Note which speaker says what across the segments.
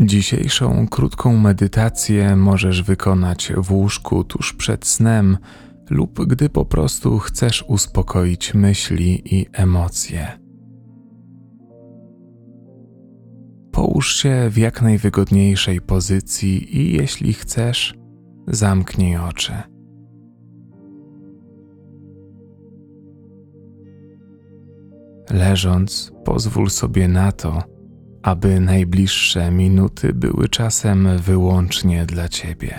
Speaker 1: Dzisiejszą krótką medytację możesz wykonać w łóżku tuż przed snem lub gdy po prostu chcesz uspokoić myśli i emocje. Połóż się w jak najwygodniejszej pozycji i jeśli chcesz, zamknij oczy. Leżąc, pozwól sobie na to, aby najbliższe minuty były czasem wyłącznie dla Ciebie.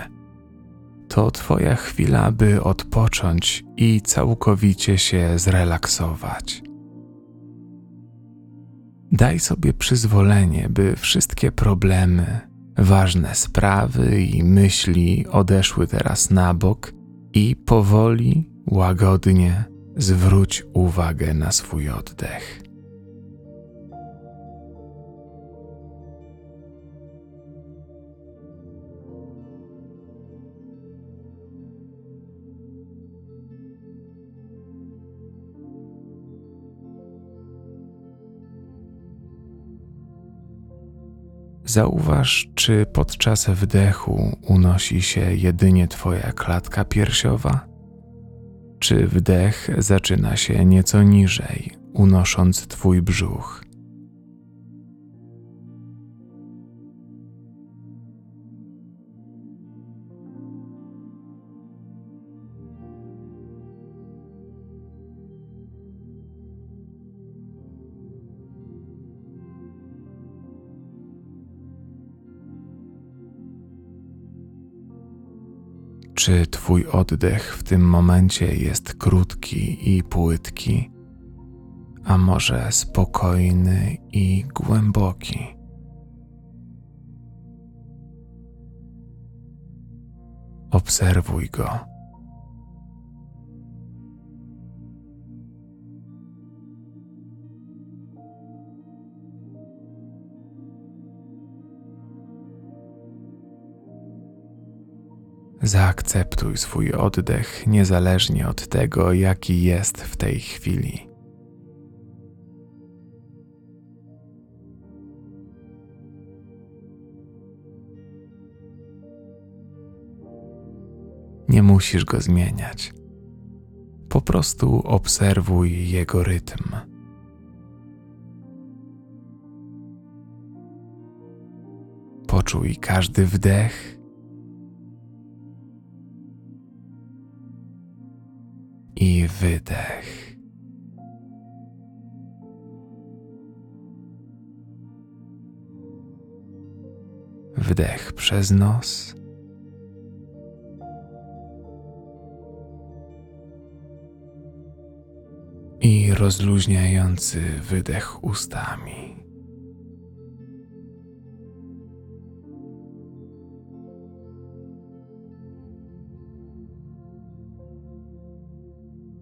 Speaker 1: To Twoja chwila, by odpocząć i całkowicie się zrelaksować. Daj sobie przyzwolenie, by wszystkie problemy, ważne sprawy i myśli odeszły teraz na bok i powoli, łagodnie zwróć uwagę na swój oddech. Zauważ, czy podczas wdechu unosi się jedynie Twoja klatka piersiowa, czy wdech zaczyna się nieco niżej, unosząc Twój brzuch. Czy Twój oddech w tym momencie jest krótki i płytki, a może spokojny i głęboki? Obserwuj go. Zaakceptuj swój oddech niezależnie od tego, jaki jest w tej chwili. Nie musisz go zmieniać. Po prostu obserwuj jego rytm. Poczuj każdy wdech i wydech. Wdech przez nos. I rozluźniający wydech ustami.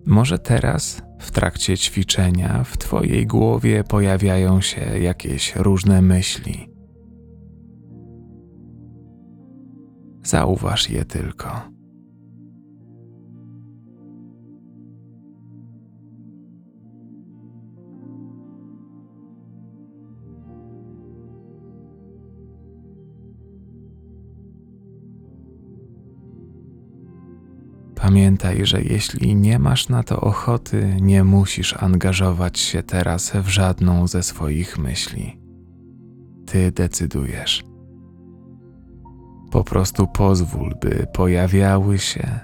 Speaker 1: Może teraz, w trakcie ćwiczenia, w Twojej głowie pojawiają się jakieś różne myśli. Zauważ je tylko. Pamiętaj, że jeśli nie masz na to ochoty, nie musisz angażować się teraz w żadną ze swoich myśli. Ty decydujesz. Po prostu pozwól, by pojawiały się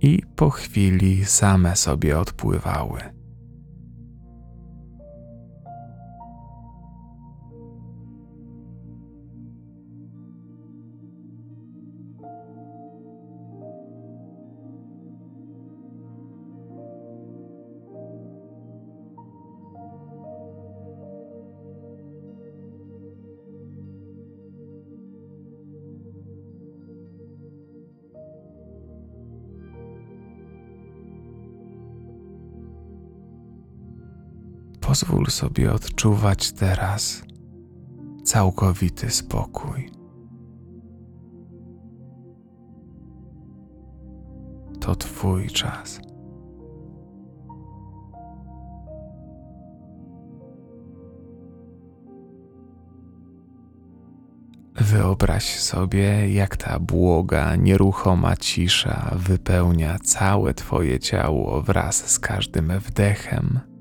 Speaker 1: i po chwili same sobie odpływały. Pozwól sobie odczuwać teraz całkowity spokój. To Twój czas. Wyobraź sobie, jak ta błoga, nieruchoma cisza wypełnia całe Twoje ciało wraz z każdym wdechem.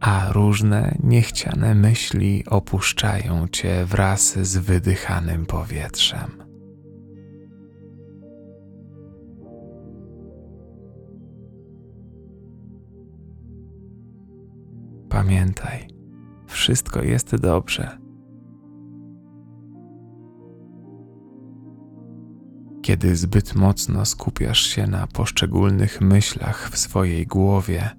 Speaker 1: A różne niechciane myśli opuszczają Cię wraz z wydychanym powietrzem. Pamiętaj, wszystko jest dobrze. Kiedy zbyt mocno skupiasz się na poszczególnych myślach w swojej głowie,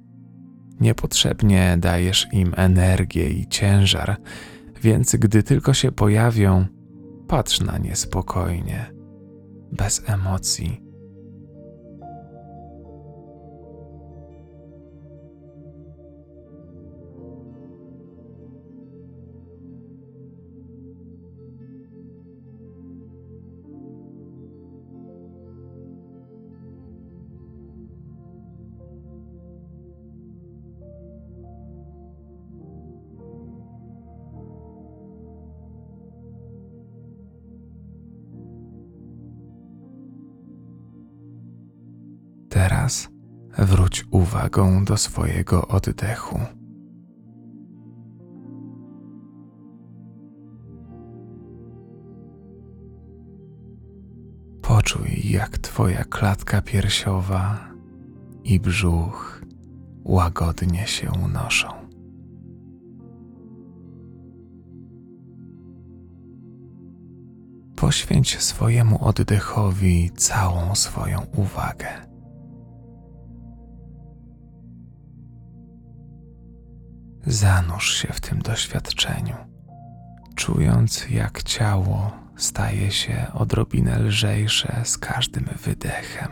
Speaker 1: niepotrzebnie dajesz im energię i ciężar, więc gdy tylko się pojawią, patrz na nie spokojnie, bez emocji Teraz wróć uwagą do swojego oddechu. Poczuj, jak Twoja klatka piersiowa i brzuch łagodnie się unoszą. Poświęć swojemu oddechowi całą swoją uwagę. Zanurz się w tym doświadczeniu, czując jak ciało staje się odrobinę lżejsze z każdym wydechem.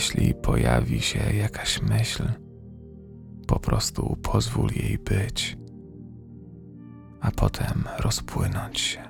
Speaker 1: Jeśli pojawi się jakaś myśl, po prostu pozwól jej być, a potem rozpłynąć się.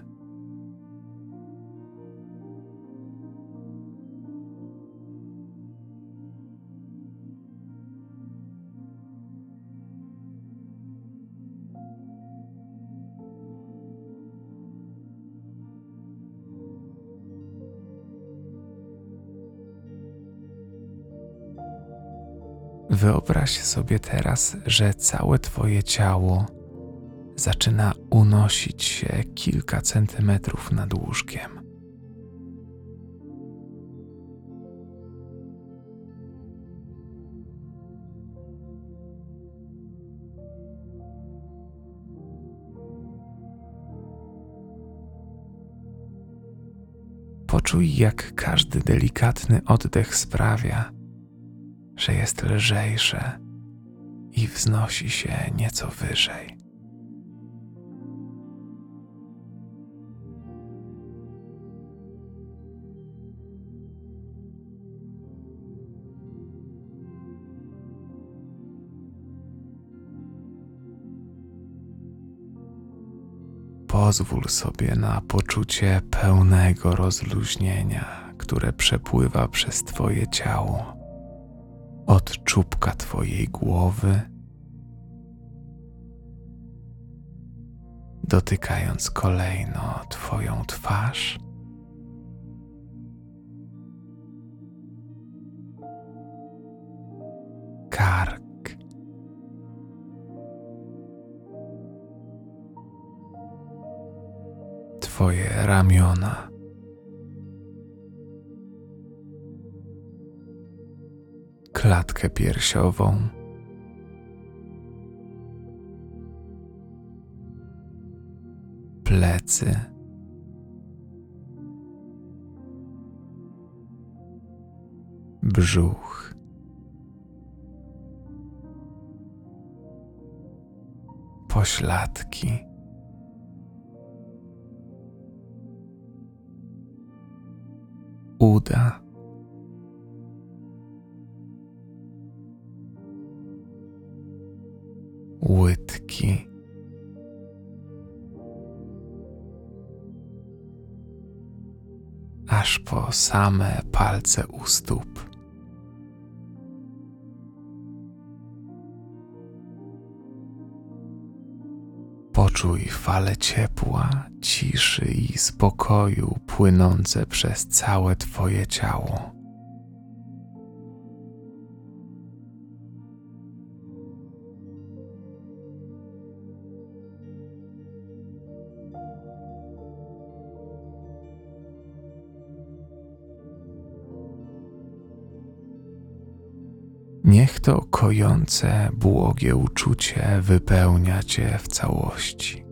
Speaker 1: Wyobraź sobie teraz, że całe Twoje ciało zaczyna unosić się kilka centymetrów nad łóżkiem. Poczuj, jak każdy delikatny oddech sprawia, że jest lżejsze i wznosi się nieco wyżej. Pozwól sobie na poczucie pełnego rozluźnienia, które przepływa przez Twoje ciało od czubka Twojej głowy, dotykając kolejno Twoją twarz. Kark. Twoje ramiona. Klatkę piersiową. Plecy. Brzuch. Pośladki. Aż po same palce u stóp. Poczuj fale ciepła, ciszy i spokoju płynące przez całe Twoje ciało. To kojące, błogie uczucie wypełnia Cię w całości.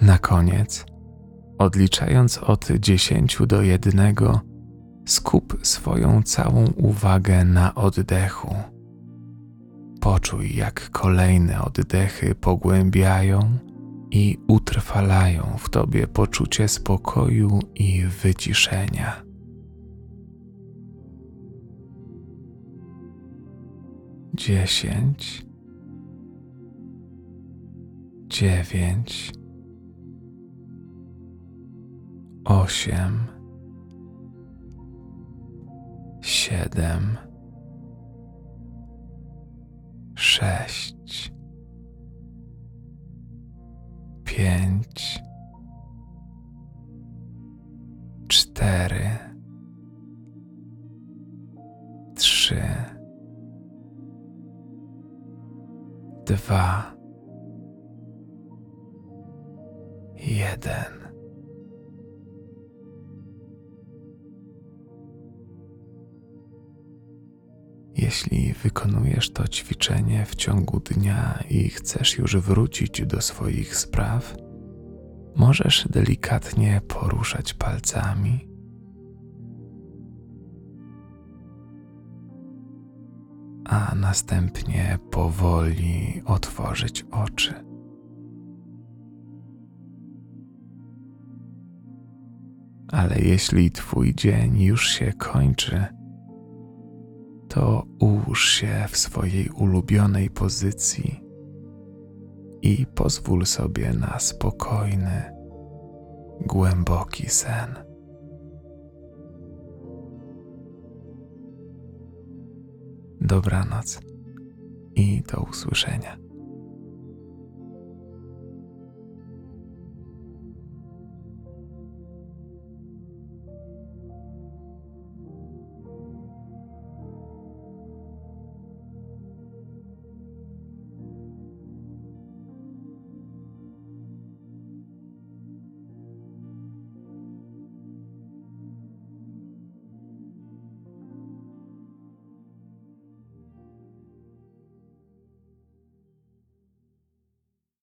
Speaker 1: Na koniec, odliczając od dziesięciu do jednego, skup swoją całą uwagę na oddechu. Poczuj, jak kolejne oddechy pogłębiają i utrwalają w tobie poczucie spokoju i wyciszenia. Dziesięć, dziewięć, osiem, siedem, sześć pięć, cztery, trzy, dwa, jeden. Jeśli wykonujesz to ćwiczenie w ciągu dnia i chcesz już wrócić do swoich spraw, możesz delikatnie poruszać palcami. A następnie powoli otworzyć oczy. Ale jeśli Twój dzień już się kończy, to ułóż się w swojej ulubionej pozycji i pozwól sobie na spokojny, głęboki sen. Dobranoc i do usłyszenia.